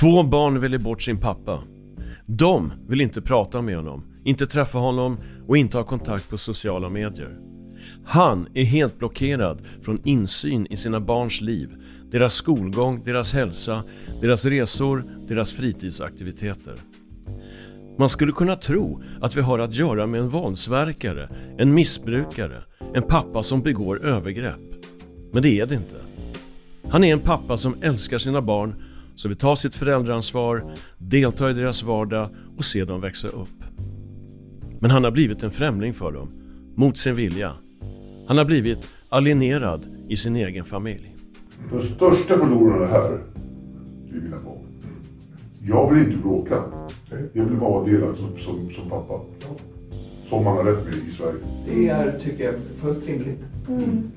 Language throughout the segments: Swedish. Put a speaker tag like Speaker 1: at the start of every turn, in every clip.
Speaker 1: Två barn väljer bort sin pappa. De vill inte prata med honom, inte träffa honom och inte ha kontakt på sociala medier. Han är helt blockerad från insyn i sina barns liv, deras skolgång, deras hälsa, deras resor, deras fritidsaktiviteter. Man skulle kunna tro att vi har att göra med en våldsverkare, en missbrukare, en pappa som begår övergrepp. Men det är det inte. Han är en pappa som älskar sina barn, som vill ta sitt föräldraansvar, delta i deras vardag och se dem växa upp. Men han har blivit en främling för dem, mot sin vilja. Han har blivit alienerad i sin egen familj.
Speaker 2: De största förlorarna här, det är mina barn. Jag vill inte bråka. Jag vill bara vara delad som, som, som pappa. Som man har rätt med i Sverige.
Speaker 3: Det är, tycker jag, fullt rimligt.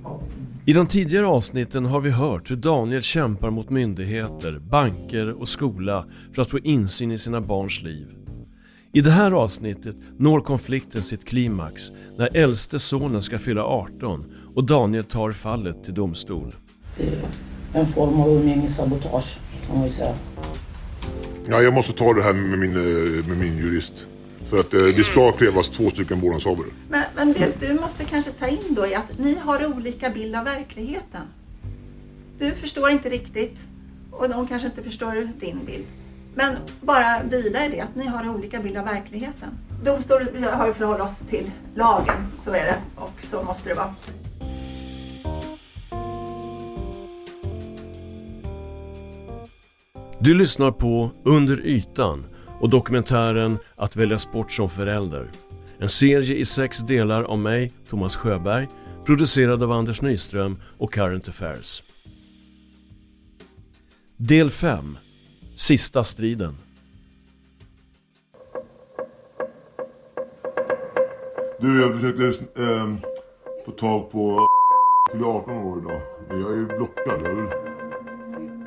Speaker 3: Ja.
Speaker 1: I de tidigare avsnitten har vi hört hur Daniel kämpar mot myndigheter, banker och skola för att få insyn i sina barns liv. I det här avsnittet når konflikten sitt klimax när äldste sonen ska fylla 18 och Daniel tar fallet till domstol.
Speaker 4: Det är en form av umgängessabotage kan man ju säga.
Speaker 2: Ja, jag måste ta det här med min, eh, med min jurist. För att eh, det ska krävas två stycken vårdnadshavare.
Speaker 5: Men, men det du måste kanske ta in då är att ni har olika bild av verkligheten. Du förstår inte riktigt och de kanske inte förstår din bild. Men bara vila i det, att ni har olika bild av verkligheten. Domstolen har ju förhållit oss till lagen, så är det och så måste det vara.
Speaker 1: Du lyssnar på Under ytan och dokumentären Att väljas bort som förälder. En serie i sex delar av mig, Thomas Sjöberg, producerad av Anders Nyström och Current Affairs. Del 5 Sista striden
Speaker 2: Du, jag försökte eh, få tag på fyller 18 år idag. Men jag är ju blockad. Jag vill,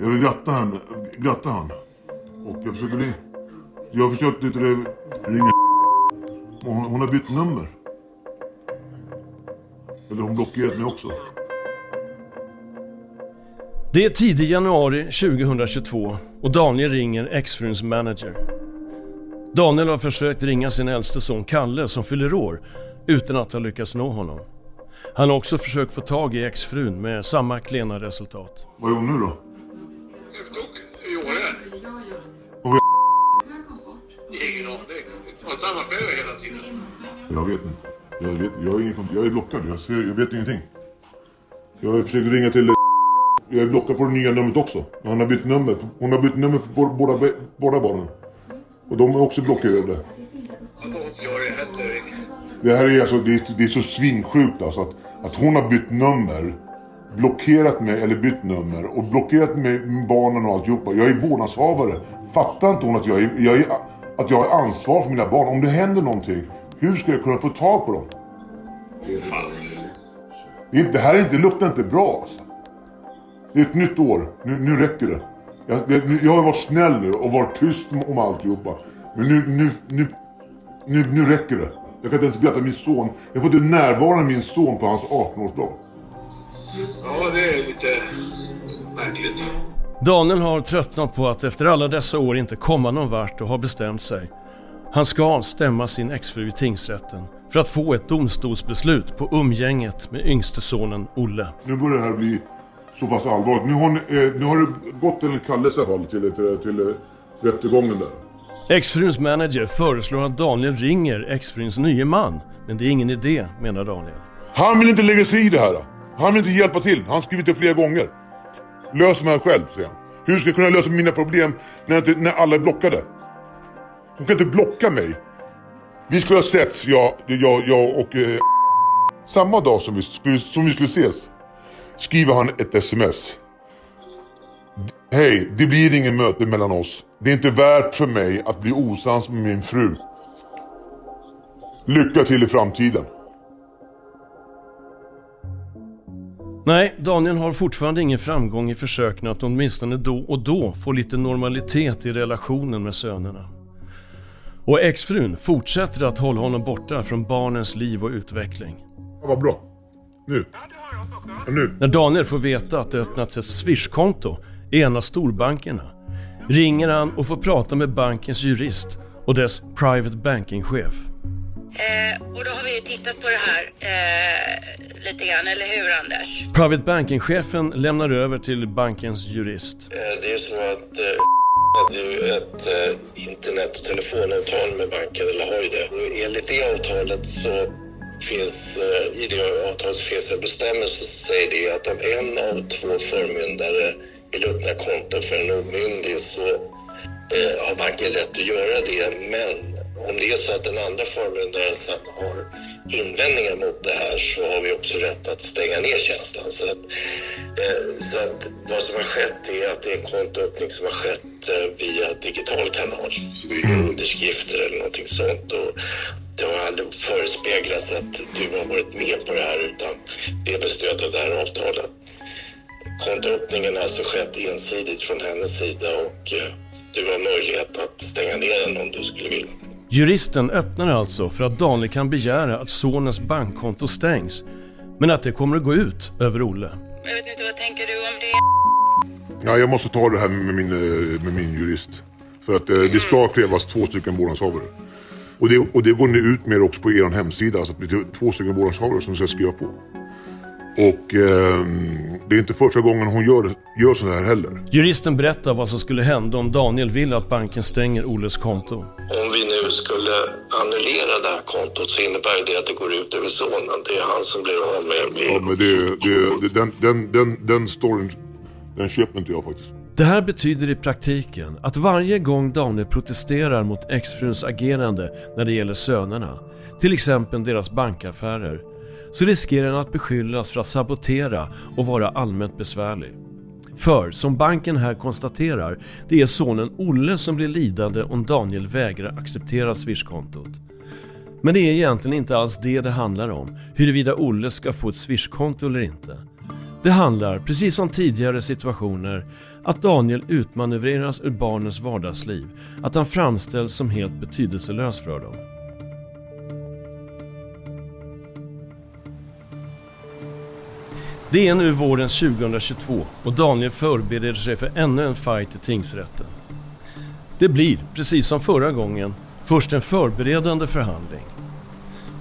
Speaker 2: jag vill gratta henne, Gratta han. Och jag försöker bli... Jag försökte inte ringa och hon, hon har bytt nummer. Eller hon blockerat mig också.
Speaker 1: Det är tidig januari 2022 och Daniel ringer exfruns manager. Daniel har försökt ringa sin äldste son Kalle som fyller år utan att ha lyckats nå honom. Han har också försökt få tag i exfrun med samma klena resultat.
Speaker 2: Vad är hon nu då? Vet inte. Jag, vet, jag, är, ingen, jag är blockad. Jag, ser, jag vet ingenting. Jag försökte ringa till... Jag är blockad på det nya numret också. Han har bytt nummer. Hon har bytt nummer för båda, båda barnen. Och de är också blockerade.
Speaker 6: Det.
Speaker 2: Det här är alltså, det är, det är så svinsjukt alltså att, att hon har bytt nummer. Blockerat mig, eller bytt nummer. Och blockerat mig med barnen och alltihopa. Jag är vårdnadshavare Fattar inte hon att jag, är, jag är, att jag har ansvar för mina barn? Om det händer någonting, hur ska jag kunna få tag på dem? Det, här är inte, luktar inte bra alltså. Det är ett nytt år. Nu, nu räcker det. Jag, det, jag har varit snäll nu och varit tyst om alltihopa. Men nu, nu, nu, nu, nu räcker det. Jag kan inte ens berätta min son. Jag får inte närvara min son på hans 18-årsdag.
Speaker 6: Ja, det är lite märkligt.
Speaker 1: Daniel har tröttnat på att efter alla dessa år inte komma någon vart och har bestämt sig. Han ska stämma sin exfru i tingsrätten för att få ett domstolsbeslut på umgänget med yngste sonen Olle.
Speaker 2: Nu börjar det här bli så pass allvarligt. Nu har, ni, eh, nu har det gått en kallelse i alla fall till, till, till eh, rättegången där.
Speaker 1: Exfruns manager föreslår att Daniel ringer exfruns nye man. Men det är ingen idé, menar Daniel.
Speaker 2: Han vill inte lägga sig i det här. Han vill inte hjälpa till. Han har skrivit det flera gånger. Lös det här själv, säger han. Hur ska jag kunna lösa mina problem när, inte, när alla är blockade? Hon kan inte blocka mig. Vi skulle ha setts, jag, jag, jag och... Eh, samma dag som vi, skulle, som vi skulle ses skriver han ett sms. Hej, det blir inget möte mellan oss. Det är inte värt för mig att bli osams med min fru. Lycka till i framtiden.
Speaker 1: Nej, Daniel har fortfarande ingen framgång i försöken att åtminstone då och då få lite normalitet i relationen med sönerna. Och exfrun fortsätter att hålla honom borta från barnens liv och utveckling.
Speaker 2: Ja, vad bra. Nu. Ja, nu.
Speaker 1: När Daniel får veta att det öppnats ett swishkonto i en av storbankerna ringer han och får prata med bankens jurist och dess private banking-chef.
Speaker 7: Eh, och då har vi ju tittat på det här eh, lite grann, eller hur Anders?
Speaker 1: Private banking-chefen lämnar över till bankens jurist.
Speaker 8: Eh, Det är så att eh, hade ju ett eh, internet och telefonavtal med banken, eller har ju det. Och enligt det avtalet så finns, eh, i det avtalet så finns en bestämmelse som säger det att om en av två förmyndare vill öppna konto för en omyndig så eh, har banken rätt att göra det. Men om det är så att den andra förmyndaren sen har invändningar mot det här så har vi också rätt att stänga ner tjänsten. Så att, eh, så att vad som har skett är att det är en kontoöppning som har skett via digital kanal. Via underskrifter eller någonting sånt. Och det har aldrig förespeglats att du har varit med på det här utan det är med stöd av det här avtalet. Kontoöppningen har alltså skett ensidigt från hennes sida och eh, du har möjlighet att stänga ner den om du skulle vilja.
Speaker 1: Juristen öppnar alltså för att Daniel kan begära att sonens bankkonto stängs, men att det kommer att gå ut över Olle.
Speaker 7: Jag vet inte, vad tänker du om det?
Speaker 2: Ja, jag måste ta det här med min, eh, med min jurist. För att eh, det ska krävas två stycken vårdnadshavare. Och det, och det går ni ut med också på er hemsida. Alltså att det är två stycken vårdnadshavare som ska skriva på. Och ehm, det är inte första gången hon gör, gör så här heller.
Speaker 1: Juristen berättar vad som skulle hända om Daniel vill att banken stänger Olles konto.
Speaker 8: Om vi nu skulle annullera det här kontot så innebär det att det går ut över sonen. Det är han som blir av med...
Speaker 2: Ja, men det, det, det, den, den, den, den storyn, den köper inte jag faktiskt.
Speaker 1: Det här betyder i praktiken att varje gång Daniel protesterar mot exfruns agerande när det gäller sönerna, till exempel deras bankaffärer, så riskerar han att beskyllas för att sabotera och vara allmänt besvärlig. För, som banken här konstaterar, det är sonen Olle som blir lidande om Daniel vägrar acceptera swishkontot. Men det är egentligen inte alls det det handlar om, huruvida Olle ska få ett swishkonto eller inte. Det handlar, precis som tidigare situationer, att Daniel utmanövreras ur barnens vardagsliv, att han framställs som helt betydelselös för dem. Det är nu våren 2022 och Daniel förbereder sig för ännu en fight i tingsrätten. Det blir, precis som förra gången, först en förberedande förhandling.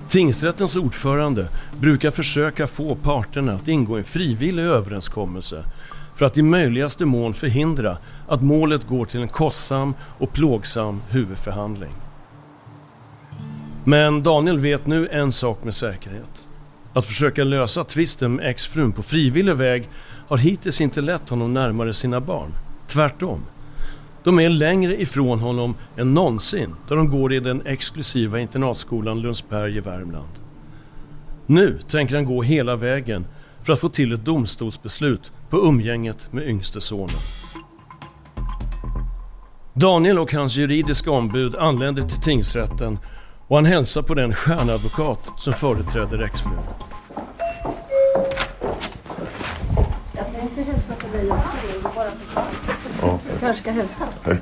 Speaker 1: Tingsrättens ordförande brukar försöka få parterna att ingå en frivillig överenskommelse för att i möjligaste mån förhindra att målet går till en kostsam och plågsam huvudförhandling. Men Daniel vet nu en sak med säkerhet. Att försöka lösa tvisten med exfrun på frivillig väg har hittills inte lett honom närmare sina barn. Tvärtom. De är längre ifrån honom än någonsin där de går i den exklusiva internatskolan Lundsberg i Värmland. Nu tänker han gå hela vägen för att få till ett domstolsbeslut på umgänget med yngste sonen. Daniel och hans juridiska ombud anländer till tingsrätten och han hälsar på den stjärnadvokat som företräder exfrun.
Speaker 9: Jag tänkte hälsa på dig också. Det är bara
Speaker 2: Ja.
Speaker 9: Du kanske ska hälsa?
Speaker 2: Hej.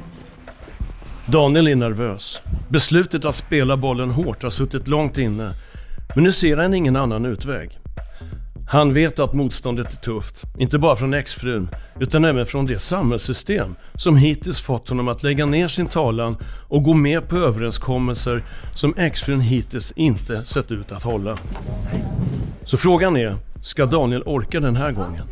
Speaker 1: Daniel är nervös. Beslutet att spela bollen hårt har suttit långt inne. Men nu ser han ingen annan utväg. Han vet att motståndet är tufft, inte bara från exfrun, utan även från det samhällssystem som hittills fått honom att lägga ner sin talan och gå med på överenskommelser som exfrun hittills inte sett ut att hålla. Så frågan är, ska Daniel orka den här gången?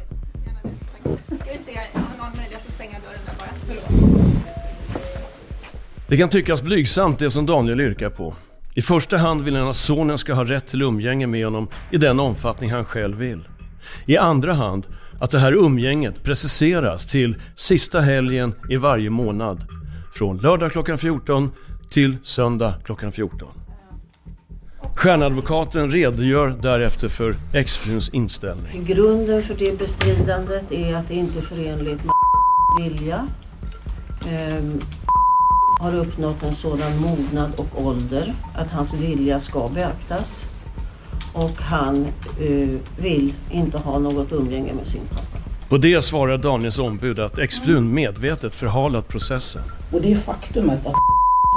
Speaker 1: Det kan tyckas blygsamt det som Daniel yrkar på. I första hand vill han att sonen ska ha rätt till umgänge med honom i den omfattning han själv vill. I andra hand att det här umgänget preciseras till sista helgen i varje månad. Från lördag klockan 14 till söndag klockan 14. Stjärnadvokaten redogör därefter för exfruns inställning.
Speaker 9: Grunden för det bestridandet är att det inte är förenligt med vilja. Ehm, har uppnått en sådan mognad och ålder att hans vilja ska beaktas. Och han eh, vill inte ha något umgänge med sin pappa.
Speaker 1: På det svarar Daniels ombud att exfrun medvetet förhalat processen.
Speaker 4: Och det faktumet att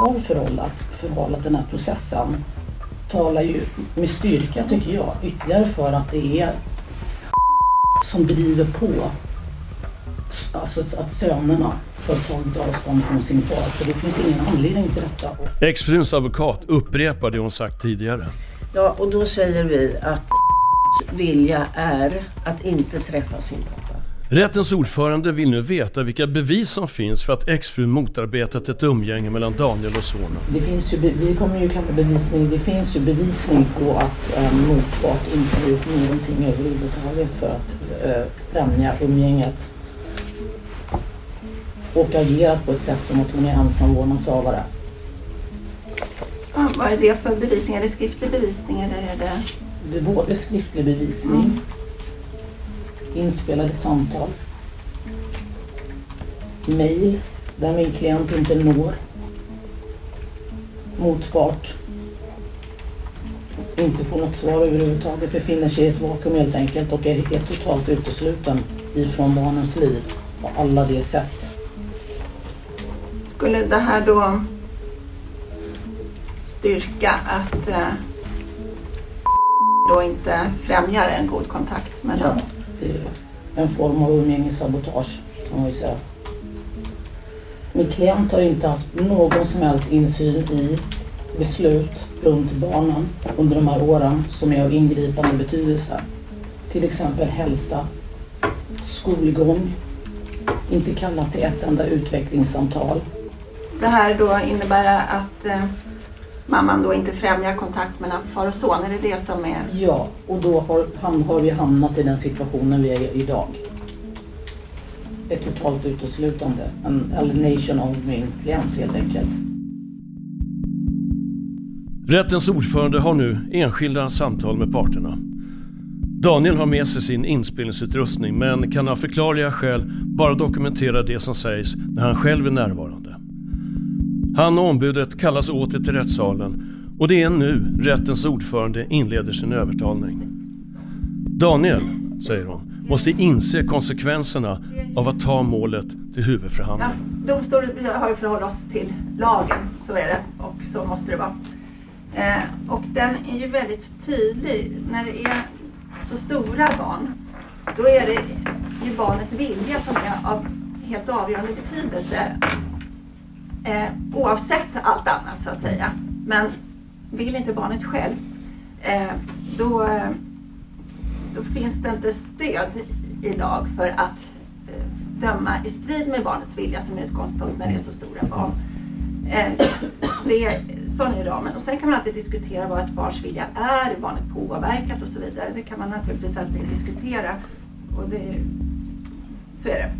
Speaker 4: har förhållat, förhalat den här processen talar ju med styrka tycker jag ytterligare för att det är som driver på alltså att sönerna har tagit avstånd från sin far. För det finns ingen anledning till detta.
Speaker 1: Exfruns advokat upprepar det hon sagt tidigare.
Speaker 9: Ja, och då säger vi att vilja är att inte träffa sin pappa.
Speaker 1: Rättens ordförande vill nu veta vilka bevis som finns för att exfrun motarbetat ett umgänge mellan Daniel och sonen.
Speaker 4: Det finns ju, vi kommer ju kalla bevisning, det finns ju bevisning på att eh, motpart inte har gjort någonting överhuvudtaget för att eh, främja umgänget. Och agerat på ett sätt som att hon är ensam vårdnadshavare.
Speaker 5: Ja, vad är det för bevisning? Är det skriftlig bevisning eller är det...
Speaker 4: Det är både skriftlig bevisning, inspelade samtal, mejl där min klient inte når motpart, inte får något svar överhuvudtaget, befinner sig i ett vakuum helt enkelt och är helt totalt utesluten ifrån barnens liv på alla de sätt.
Speaker 5: Skulle det här då styrka att eh, då inte främjar en god kontakt mellan...
Speaker 4: Det är en form av umgängessabotage kan man ju säga. Min klient har inte haft någon som helst insyn i beslut runt barnen under de här åren som är av ingripande betydelse. Till exempel hälsa, skolgång, inte kallat till ett enda utvecklingssamtal.
Speaker 5: Det här då innebär att eh, mamman då inte främjar kontakt mellan far och son. Är det det som är...
Speaker 4: Ja, och då har, han, har vi hamnat i den situationen vi är i idag. Ett totalt uteslutande, en alienation av min klient helt enkelt.
Speaker 1: Rättens ordförande har nu enskilda samtal med parterna. Daniel har med sig sin inspelningsutrustning men kan av förklarliga skäl bara dokumentera det som sägs när han själv är närvarande. Han och ombudet kallas åter till rättssalen och det är nu rättens ordförande inleder sin övertalning. Daniel, säger hon, måste inse konsekvenserna av att ta målet till
Speaker 5: Ja,
Speaker 1: huvudförhandling.
Speaker 5: domstolen har ju förhållit oss till lagen, så är det och så måste det vara. Eh, och den är ju väldigt tydlig. När det är så stora barn, då är det ju barnets vilja som är av helt avgörande betydelse. Eh, oavsett allt annat så att säga. Men vill inte barnet självt, eh, då, då finns det inte stöd i lag för att eh, döma i strid med barnets vilja som utgångspunkt när det är så stora barn. Eh, det är sån är ramen. Och sen kan man alltid diskutera vad ett barns vilja är, är barnet påverkat och så vidare. Det kan man naturligtvis alltid diskutera. Och det, så är det.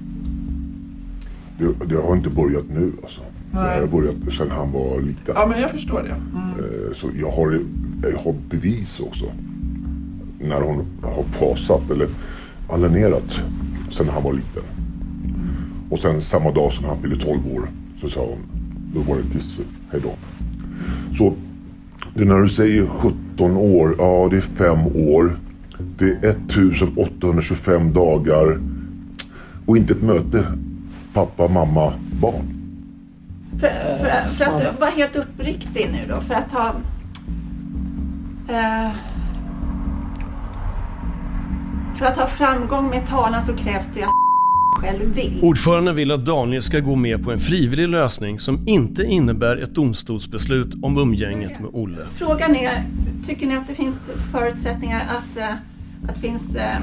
Speaker 2: Det, det har inte börjat nu alltså.
Speaker 3: Nej.
Speaker 2: har börjat sedan han var liten.
Speaker 3: Ja, men jag förstår det. Mm.
Speaker 2: Eh, Så jag har, jag har bevis också. När hon har pasat eller alienerat sedan han var liten. Och sen samma dag som han fyllde 12 år Så sa hon, då var det Disse, hejdå. Så det när du säger 17 år, ja det är fem år. Det är 1825 dagar. Och inte ett möte. Pappa, mamma, barn.
Speaker 5: För, för, för att vara helt uppriktig nu då, för att ha... Eh, för att ha framgång med talan så krävs det ju att själv vill.
Speaker 1: Ordföranden vill att Daniel ska gå med på en frivillig lösning som inte innebär ett domstolsbeslut om umgänget med Olle.
Speaker 5: Frågan är, tycker ni att det finns förutsättningar att, eh, att det finns eh,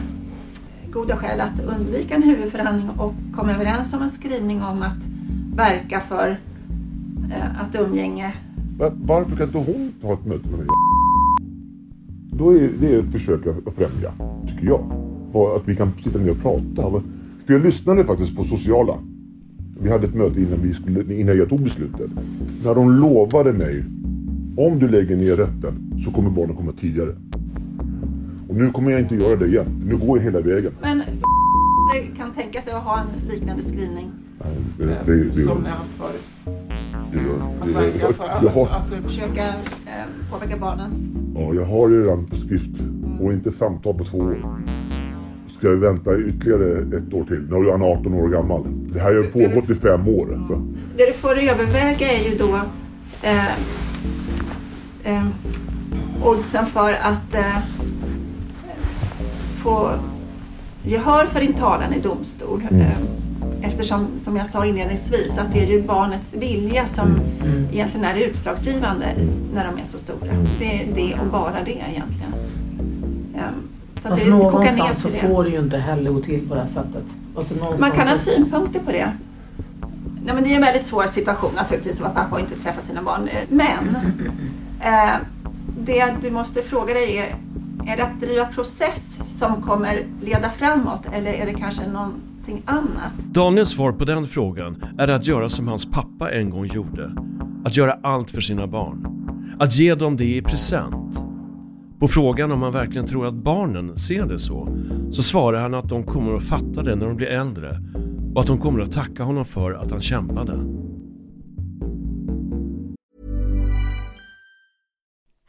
Speaker 5: goda skäl att undvika en huvudförhandling och komma överens om en skrivning om att verka för eh, att umgänge...
Speaker 2: Va- Varför kan inte hon ta ett möte med mig? Då är det ett försök att främja, tycker jag. Och Att vi kan sitta ner och prata. För jag lyssnade faktiskt på sociala. Vi hade ett möte innan, vi skulle, innan jag tog beslutet. När de lovade mig, om du lägger ner rätten så kommer barnen komma tidigare. Och nu kommer jag inte göra det igen. Nu går jag hela vägen.
Speaker 5: Men kan tänka sig att ha en liknande skrivning.
Speaker 2: Nej, Det, det, det,
Speaker 3: Som jag har förut. Att verka för
Speaker 2: jag, har,
Speaker 3: att, att du
Speaker 5: Försöka eh, påverka barnen.
Speaker 2: ja, jag har det redan skrift och inte samtal på två år. Ska jag vänta ytterligare ett år till? Nu är han 18 år gammal. Det här har ju pågått i fem år. Så.
Speaker 5: Det du får överväga är ju då eh, eh, oddsen för att eh, få gehör för din talan i domstol.
Speaker 2: Mm.
Speaker 5: Eftersom, som jag sa inledningsvis, att det är ju barnets vilja som
Speaker 2: Mm.
Speaker 5: egentligen är utslagsgivande när de är så stora. Det är det och bara det egentligen. Eh, så
Speaker 4: Fast
Speaker 5: det
Speaker 4: någonstans så
Speaker 5: det.
Speaker 4: får det ju inte heller gå till på det här sättet. Alltså,
Speaker 5: Man kan ha synpunkter på det. Nej, men det är en väldigt svår situation naturligtvis att vara pappa och inte träffa sina barn. Men eh, det du måste fråga dig är, är det att driva process som kommer leda framåt eller är det kanske någonting annat?
Speaker 1: Daniels svar på den frågan är att göra som hans pappa en gång gjorde. Att göra allt för sina barn. Att ge dem det i present. På frågan om han verkligen tror att barnen ser det så, så svarar han att de kommer att fatta det när de blir äldre och att de kommer att tacka honom för att han kämpade.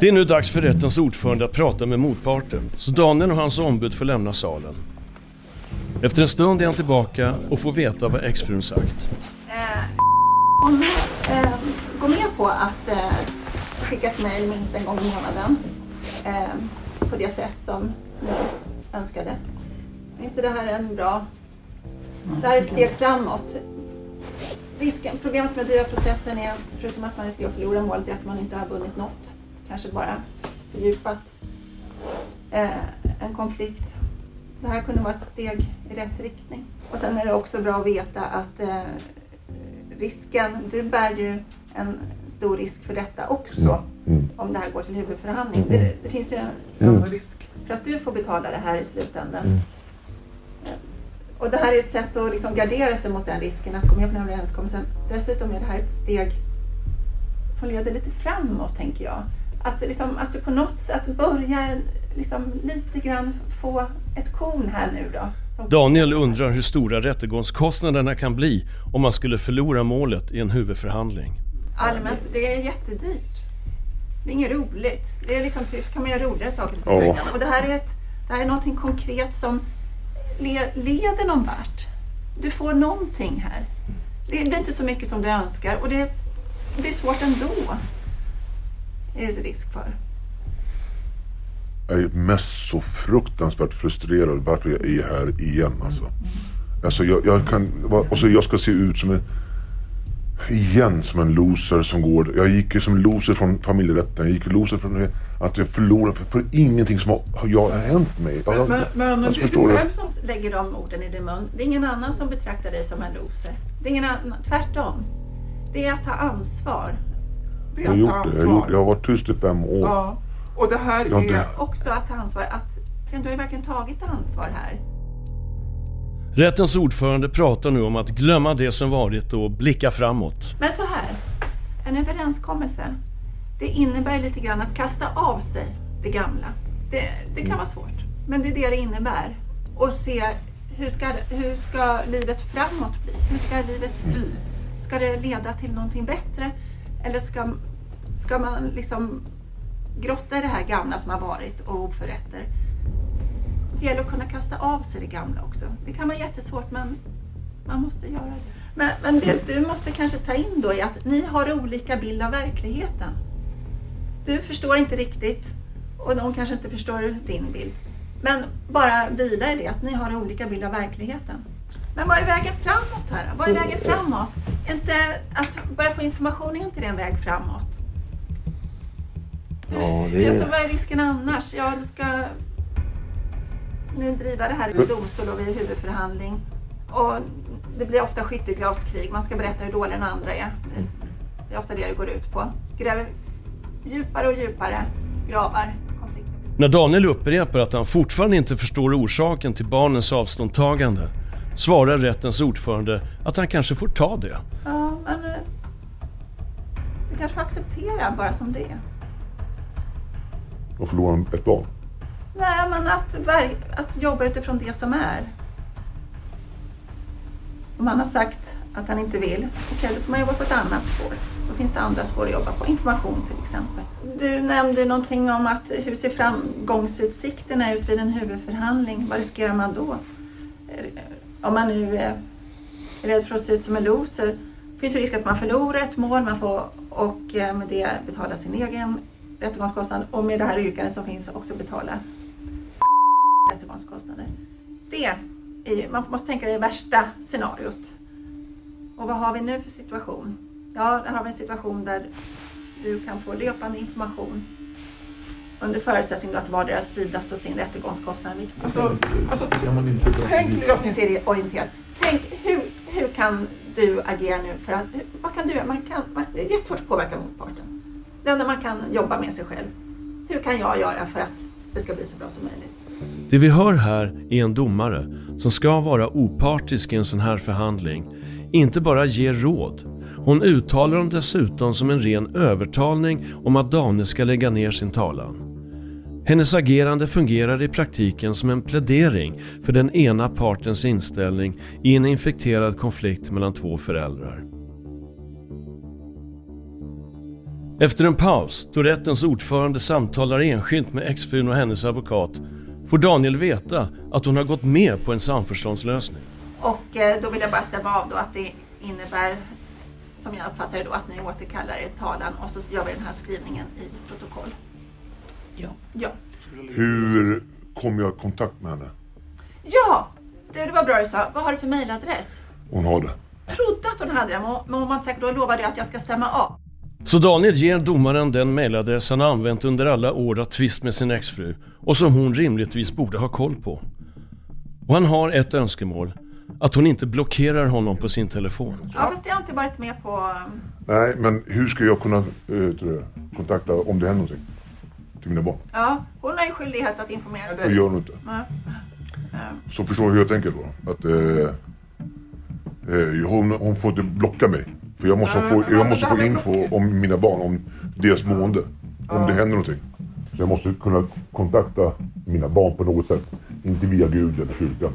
Speaker 1: Det är nu dags för rättens ordförande att prata med motparten, så Daniel och hans ombud får lämna salen. Efter en stund är han tillbaka och får veta vad exfrun sagt.
Speaker 5: Eh, om du eh, går med på att eh, skicka ett mejl minst en gång i månaden eh, på det sätt som ni önskade. Är inte det här en bra... Det här är ett steg framåt. Risken, problemet med att driva processen är, förutom att man riskerar att förlora målet, är att man inte har vunnit något. Kanske bara fördjupat eh, en konflikt. Det här kunde vara ett steg i rätt riktning. Och sen är det också bra att veta att eh, risken, du bär ju en stor risk för detta också.
Speaker 2: Mm.
Speaker 5: Om det här går till huvudförhandling.
Speaker 2: Mm.
Speaker 5: Det, det finns ju en,
Speaker 2: Mm.
Speaker 3: risk.
Speaker 5: för att du får betala det här i slutändan.
Speaker 2: Mm.
Speaker 5: Och det här är ett sätt att liksom gardera sig mot den risken att gå med på den här överenskommelsen. Dessutom är det här ett steg som leder lite framåt, tänker jag. Att, liksom, att du på något sätt börjar liksom, lite grann få ett korn här nu då.
Speaker 1: Daniel undrar hur stora rättegångskostnaderna kan bli om man skulle förlora målet i en huvudförhandling.
Speaker 5: Allmänt, det är jättedyrt. Det är inget roligt. Det är liksom, typ, kan man göra roligare saker för pengarna. Och det här är, ett, det här är någonting konkret som le, leder någon vart. Du får någonting här. Det blir inte så mycket som du önskar och det blir svårt ändå. Är det risk för.
Speaker 2: Jag är mest så fruktansvärt frustrerad varför jag är här igen alltså. Alltså jag, jag kan, och så jag ska se ut som en, igen som en loser som går. Jag gick ju som loser från familjerätten. Jag gick loser från det, att jag förlorade för, för ingenting som har, jag, har hänt mig. Jag,
Speaker 5: Men, men
Speaker 2: alltså,
Speaker 5: du
Speaker 2: du?
Speaker 5: själv som lägger de orden i din mun. Det är ingen annan som betraktar dig som en loser. Det är ingen annan, tvärtom. Det är att ta ansvar.
Speaker 10: Det
Speaker 2: Jag har
Speaker 10: är att
Speaker 2: gjort det. Jag, har gjort,
Speaker 10: ansvar.
Speaker 2: jag har varit tyst i fem år.
Speaker 10: Ja. Och det här
Speaker 2: Jag har inte-
Speaker 10: är...
Speaker 5: Också att ta ansvar. Att, du har ju verkligen tagit ansvar här.
Speaker 1: Rättens ordförande pratar nu om att glömma det som varit och blicka framåt.
Speaker 5: Men så här, en överenskommelse, det innebär lite grann att kasta av sig det gamla. Det, det kan vara svårt, men det är det det innebär. Och se hur ska, hur ska livet framåt bli? Hur ska livet bli? Ska det leda till någonting bättre? Eller ska, ska man liksom grotta i det här gamla som har varit och oförrätter? Det gäller att kunna kasta av sig det gamla också. Det kan vara jättesvårt men man måste göra det. Men, men det du måste kanske ta in då är att ni har olika bild av verkligheten. Du förstår inte riktigt och de kanske inte förstår din bild. Men bara vila i det, att ni har olika bild av verkligheten. Men vad är vägen framåt här? Vad är vägen framåt? Inte att börja få information är inte det en väg framåt.
Speaker 2: Ja, det
Speaker 5: är
Speaker 2: är...
Speaker 5: så vad är risken annars? Ja, du ska ni driva det här i domstol och vid huvudförhandling. Och det blir ofta skyttegravskrig. Man ska berätta hur dålig den andra är. Det är ofta det det går ut på. Gräver djupare och djupare gravar.
Speaker 1: När Daniel upprepar att han fortfarande inte förstår orsaken till barnens avståndtagande svarar rättens ordförande att han kanske får ta det.
Speaker 5: Ja, men eh, du kanske får acceptera bara som det är.
Speaker 2: Att förlora ett barn.
Speaker 5: Nej, men att, att jobba utifrån det som är. Om han har sagt att han inte vill, okej då får man jobba på ett annat spår. Då finns det andra spår att jobba på, information till exempel. Du nämnde någonting om att hur ser framgångsutsikterna ut vid en huvudförhandling? Vad riskerar man då? Eh, om man nu är rädd för att se ut som en loser finns det risk att man förlorar ett mål man får, och eh, med det betala sin egen rättegångskostnad och med det här yrkandet som finns också betala rättegångskostnader. Det är man måste tänka det värsta scenariot. Och vad har vi nu för situation? Ja, där har vi en situation där du kan få löpande information under förutsättning att vardera sida står sin rättegångskostnad.
Speaker 10: Alltså, alltså tänk
Speaker 5: lösningsorienterat. Tänk hur, hur kan du agera nu för att, vad kan du göra? Man kan, man, det är jättesvårt att påverka motparten. Det enda man kan jobba med sig själv. Hur kan jag göra för att det ska bli så bra som möjligt?
Speaker 1: Det vi hör här är en domare som ska vara opartisk i en sån här förhandling. Inte bara ge råd. Hon uttalar dem dessutom som en ren övertalning om att Daniel ska lägga ner sin talan. Hennes agerande fungerar i praktiken som en plädering för den ena partens inställning i en infekterad konflikt mellan två föräldrar. Efter en paus, då rättens ordförande samtalar enskilt med exfrun och hennes advokat, får Daniel veta att hon har gått med på en samförståndslösning.
Speaker 5: Och eh, då vill jag bara stämma av då att det innebär, som jag uppfattar det då, att ni återkallar er talan och så gör vi den här skrivningen i protokoll.
Speaker 4: Ja.
Speaker 5: Ja.
Speaker 2: Hur kommer jag i kontakt med henne?
Speaker 5: Ja! Du, det var bra du sa. Vad har du för mejladress?
Speaker 2: Hon har det.
Speaker 5: Trodde att hon hade den, men hon var inte säker. Då lovade jag att jag ska stämma av.
Speaker 1: Så Daniel ger domaren den mejladress han använt under alla år av tvist med sin exfru och som hon rimligtvis borde ha koll på. Och han har ett önskemål, att hon inte blockerar honom på sin telefon.
Speaker 5: Ja, fast det har jag inte varit med på. um,
Speaker 2: Nej, men hur ska jag kunna jag, kontakta om det händer någonting? till mina barn.
Speaker 5: Ja, hon har ju skyldighet att informera
Speaker 2: Det gör hon inte.
Speaker 5: Ja. Ja.
Speaker 2: Så förstår du hur jag tänker då? Att eh, hon, hon får inte blocka mig. För jag måste,
Speaker 5: Ja,
Speaker 2: få, jag måste få info om mina barn, om deras mående. Om det händer någonting. Så jag måste kunna kontakta mina barn på något sätt. Inte via Gud eller kyrkan.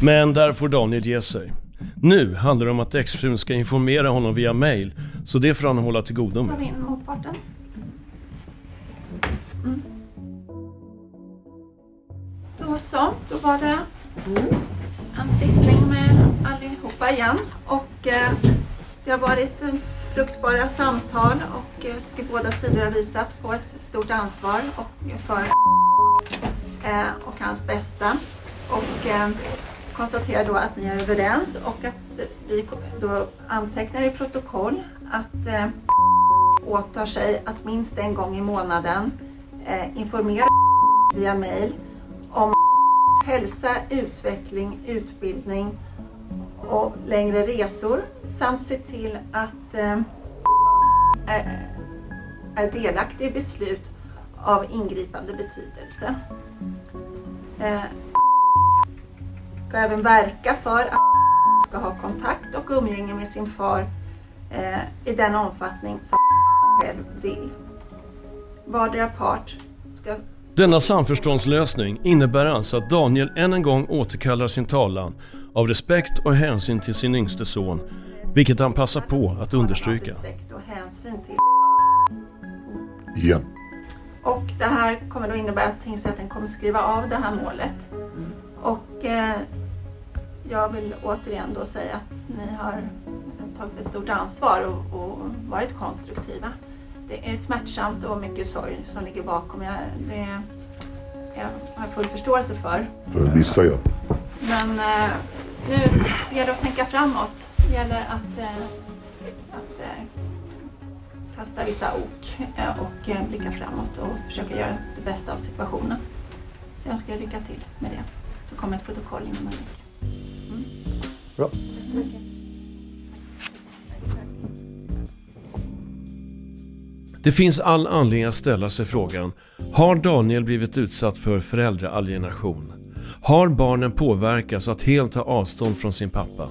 Speaker 1: Men där får Daniel ge sig. Nu handlar det om att exfrun ska informera honom via mail, så det får han hålla till godo
Speaker 5: Tar
Speaker 1: med.
Speaker 5: vi in motparten. Mm. Då så, då var det en sittning med allihopa igen. Och eh, det har varit eh, fruktbara samtal och jag tycker båda sidor har visat på ett stort ansvar och för eh, och hans bästa. Och konstaterar då att ni är överens och att vi då antecknar i protokoll att åtar sig att minst en gång i månaden informera via mail om hälsa, utveckling, utbildning och längre resor samt se till att eh, är, är delaktig i beslut av ingripande betydelse. Eh, ska även verka för att ska ha kontakt och umgänge med sin far eh, i den omfattning som själv vill. Vardera part ska
Speaker 1: denna samförståndslösning innebär alltså att Daniel än en gång återkallar sin talan av respekt och hänsyn till sin yngste son, vilket han passar på att understryka.
Speaker 2: Igen.
Speaker 5: Och det här kommer då innebära att tingsrätten kommer skriva av det här målet. Och eh, jag vill återigen då säga att ni har tagit ett stort ansvar och, och varit konstruktiva. Det är smärtsamt och mycket sorg som ligger bakom. Jag, det jag har full förståelse för.
Speaker 2: För vissa ja.
Speaker 5: Men eh, nu gäller det att tänka framåt. Det gäller att, eh, att eh, kasta vissa ok eh, och eh, blicka framåt och försöka göra det bästa av situationen. Så jag önskar er lycka till med det. Så kommer ett protokoll inom en vecka.
Speaker 2: Bra.
Speaker 5: Tack så mycket.
Speaker 1: Det finns all anledning att ställa sig frågan, har Daniel blivit utsatt för föräldraalienation? Har barnen påverkats att helt ta avstånd från sin pappa?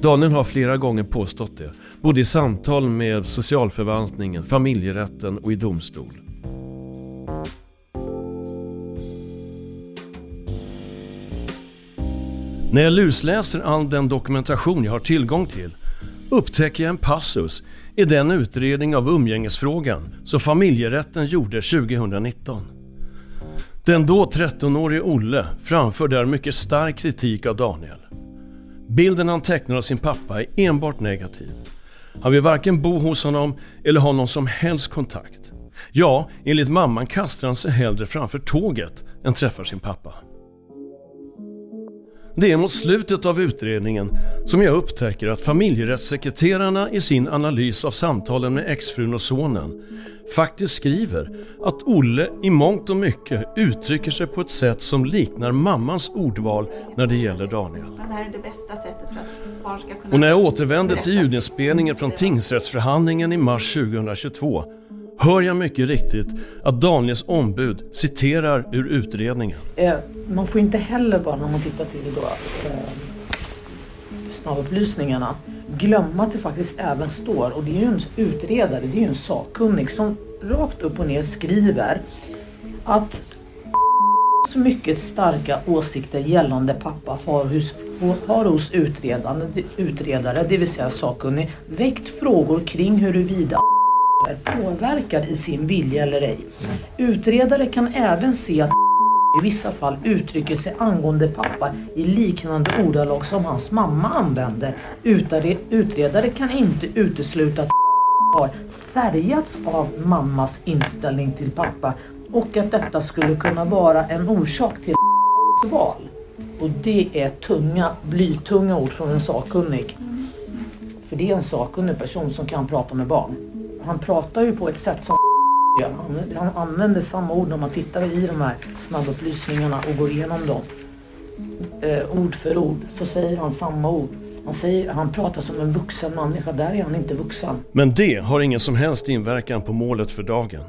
Speaker 1: Daniel har flera gånger påstått det, både i samtal med socialförvaltningen, familjerätten och i domstol. När jag lusläser all den dokumentation jag har tillgång till upptäcker jag en passus i den utredning av umgängesfrågan som familjerätten gjorde 2019. Den då 13-årige Olle framför där mycket stark kritik av Daniel. Bilden han tecknar av sin pappa är enbart negativ. Han vill varken bo hos honom eller ha någon som helst kontakt. Ja, enligt mamman kastar han sig hellre framför tåget än träffar sin pappa. Det är mot slutet av utredningen som jag upptäcker att familjerättssekreterarna i sin analys av samtalen med exfrun och sonen faktiskt skriver att Olle i mångt och mycket uttrycker sig på ett sätt som liknar mammans ordval när det gäller Daniel. Och när jag återvänder till ljudinspelningen från tingsrättsförhandlingen i mars 2022 hör jag mycket riktigt att Daniels ombud citerar ur utredningen.
Speaker 11: Eh, man får inte heller bara när man tittar till då, eh, snabbupplysningarna glömma att det faktiskt även står, och det är ju en utredare, det är ju en sakkunnig som rakt upp och ner skriver att så mycket starka åsikter gällande pappa har hos, har hos utredande, utredare, det vill säga sakkunnig, väckt frågor kring huruvida är påverkad i sin vilja eller ej. Utredare kan även se att i vissa fall uttrycker sig angående pappa i liknande ordalag som hans mamma använder. Utredare kan inte utesluta att har färgats av mammas inställning till pappa och att detta skulle kunna vara en orsak till val. Och det är tunga, blytunga ord från en sakkunnig. För det är en sakkunnig person som kan prata med barn. Han pratar ju på ett sätt som gör. Han, han använder samma ord när man tittar i de här snabbupplysningarna och går igenom dem. Eh, ord för ord så säger han samma ord. Han, säger, han pratar som en vuxen människa, där är han inte vuxen.
Speaker 1: Men det har ingen som helst inverkan på målet för dagen.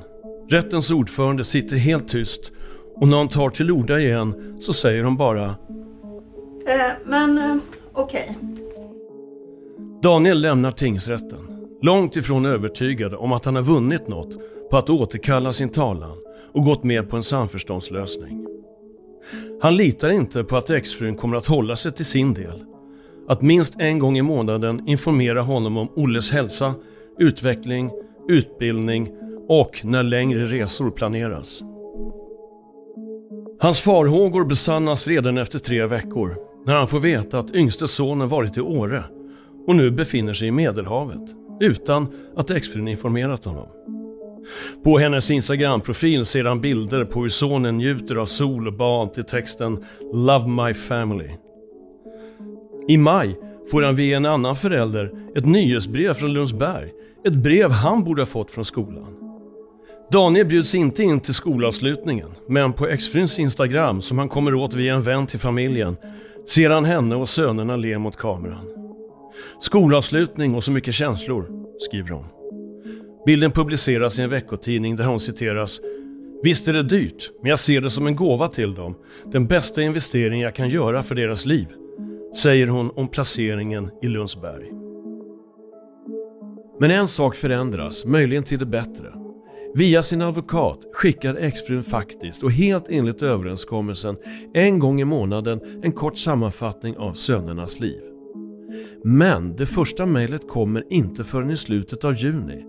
Speaker 1: Rättens ordförande sitter helt tyst och när hon tar till orda igen så säger hon bara
Speaker 5: Eh, men eh, okej.
Speaker 1: Daniel lämnar tingsrätten, långt ifrån övertygad om att han har vunnit något på att återkalla sin talan och gått med på en samförståndslösning. Han litar inte på att exfrun kommer att hålla sig till sin del. Att minst en gång i månaden informera honom om Olles hälsa, utveckling, utbildning och när längre resor planeras. Hans farhågor besannas redan efter tre veckor när han får veta att yngste sonen varit i Åre och nu befinner sig i Medelhavet utan att exfrun informerat honom. På hennes Instagram-profil ser han bilder på hur sonen njuter av sol och bad till texten “Love my family”. I maj får han via en annan förälder ett nyhetsbrev från Lundsberg. Ett brev han borde ha fått från skolan. Daniel bjuds inte in till skolavslutningen, men på exfruns Instagram, som han kommer åt via en vän till familjen, ser han henne och sönerna le mot kameran. Skolavslutning och så mycket känslor, skriver hon. Bilden publiceras i en veckotidning där hon citeras Visst är det dyrt, men jag ser det som en gåva till dem. Den bästa investering jag kan göra för deras liv, säger hon om placeringen i Lundsberg. Men en sak förändras, möjligen till det bättre. Via sin advokat skickar exfrun faktiskt och helt enligt överenskommelsen en gång i månaden en kort sammanfattning av sönernas liv. Men det första mejlet kommer inte förrän i slutet av juni.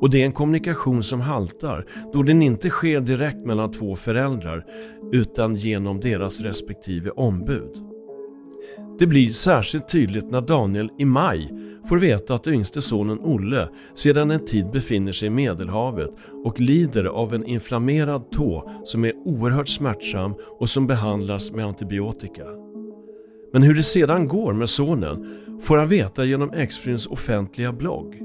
Speaker 1: Och det är en kommunikation som haltar då den inte sker direkt mellan två föräldrar utan genom deras respektive ombud. Det blir särskilt tydligt när Daniel i maj får veta att yngste sonen Olle sedan en tid befinner sig i Medelhavet och lider av en inflammerad tå som är oerhört smärtsam och som behandlas med antibiotika. Men hur det sedan går med sonen får han veta genom exfruns offentliga blogg.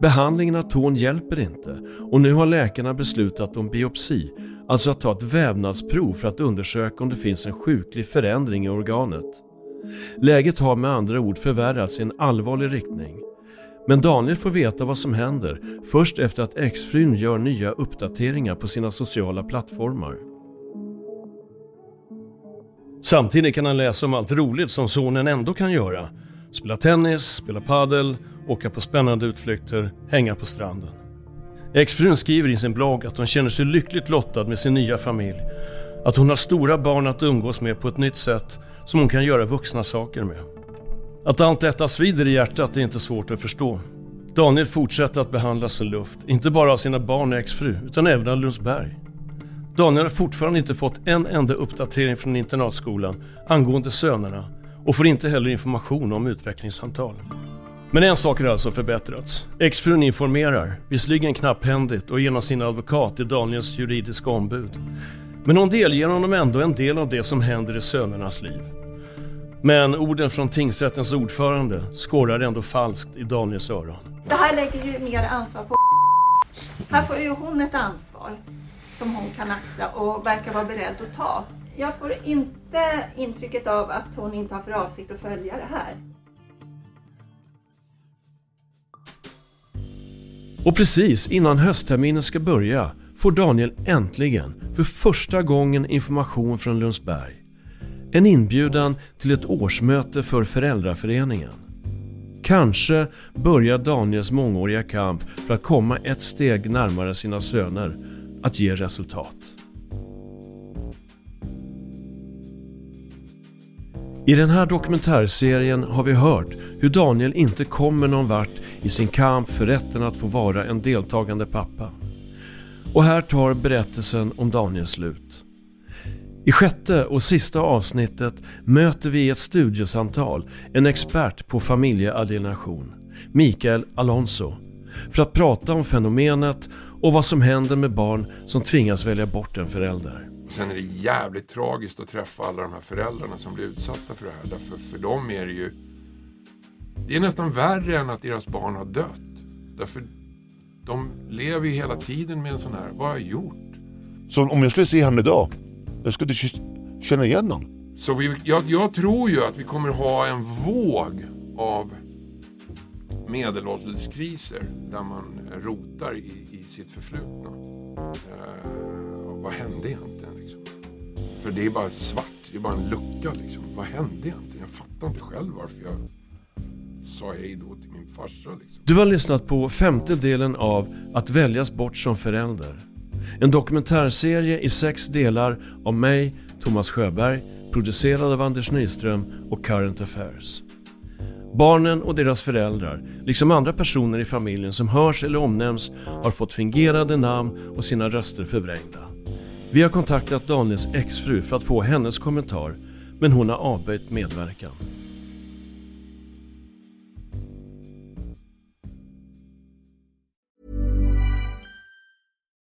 Speaker 1: Behandlingen av tån hjälper inte och nu har läkarna beslutat om biopsi, alltså att ta ett vävnadsprov för att undersöka om det finns en sjuklig förändring i organet. Läget har med andra ord förvärrats i en allvarlig riktning. Men Daniel får veta vad som händer först efter att exfrun gör nya uppdateringar på sina sociala plattformar. Samtidigt kan han läsa om allt roligt som sonen ändå kan göra. Spela tennis, spela padel, åka på spännande utflykter, hänga på stranden. Exfrun skriver i sin blogg att hon känner sig lyckligt lottad med sin nya familj. Att hon har stora barn att umgås med på ett nytt sätt som hon kan göra vuxna saker med. Att allt detta svider i hjärtat är inte svårt att förstå. Daniel fortsätter att behandla sin luft, inte bara av sina barn och exfru, utan även av Lundsberg. Daniel har fortfarande inte fått en enda uppdatering från internatskolan angående sönerna och får inte heller information om utvecklingssamtal. Men en sak har alltså förbättrats. Exfrun informerar, visserligen knapphändigt och genom sin advokat till Daniels juridiska ombud. Men hon delger honom ändå en del av det som händer i sönernas liv. Men orden från tingsrättens ordförande skorrar ändå falskt i Daniels öron.
Speaker 5: Det här lägger ju mer ansvar på Här får ju hon ett ansvar som hon kan axla och verkar vara beredd att ta. Jag får inte intrycket av att hon inte har för avsikt att följa det här.
Speaker 1: Och precis innan höstterminen ska börja får Daniel äntligen för första gången information från Lundsberg. En inbjudan till ett årsmöte för föräldraföreningen. Kanske börjar Daniels mångåriga kamp för att komma ett steg närmare sina söner att ge resultat. I den här dokumentärserien har vi hört hur Daniel inte kommer någon vart i sin kamp för rätten att få vara en deltagande pappa. Och här tar berättelsen om Daniel slut. I sjätte och sista avsnittet möter vi i ett studiesamtal en expert på familjealienation, Mikael Alonso, för att prata om fenomenet och vad som händer med barn som tvingas välja bort en förälder.
Speaker 12: Sen är det jävligt tragiskt att träffa alla de här föräldrarna som blir utsatta för det här. Därför för dem är det ju... Det är nästan värre än att deras barn har dött. Därför de lever ju hela tiden med en sån här, vad har jag gjort?
Speaker 2: Så om jag skulle se honom idag, jag skulle känna igen honom.
Speaker 12: Så vi, jag, jag tror ju att vi kommer ha en våg av medelålderskriser där man eh, rotar i, i sitt förflutna. Eh, och vad hände egentligen? Liksom? För det är bara svart, det är bara en lucka. Liksom. Vad hände egentligen? Jag fattar inte själv varför jag sa hej då till min farsa. Liksom.
Speaker 1: Du har lyssnat på femte delen av Att väljas bort som förälder. En dokumentärserie i sex delar av mig, Thomas Sjöberg, producerad av Anders Nyström och Current Affairs. Barnen och deras föräldrar, liksom andra personer i familjen som hörs eller omnämns, har fått fingerade namn och sina röster förvrängda. Vi har kontaktat Daniels exfru för att få hennes kommentar, men hon har avböjt medverkan.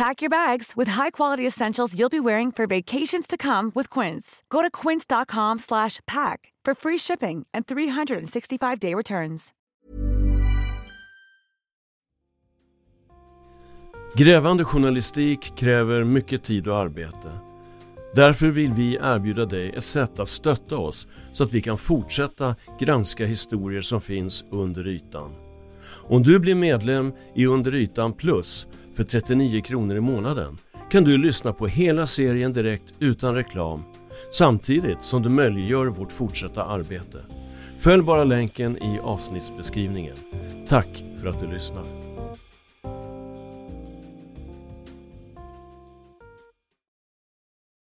Speaker 13: Pack your bags with high-quality essentials you'll be wearing for vacations to come with Quince. Go to quince.com slash pack for free shipping and 365-day returns.
Speaker 1: Grävande journalistik kräver mycket tid och arbete. Därför vill vi erbjuda dig ett sätt att stötta oss så att vi kan fortsätta granska historier som finns under ytan. Om du blir medlem i Under ytan plus för 39 kronor i månaden kan du lyssna på hela serien direkt utan reklam samtidigt som du möjliggör vårt fortsatta arbete. Följ bara länken i avsnittsbeskrivningen. Tack för att du lyssnar.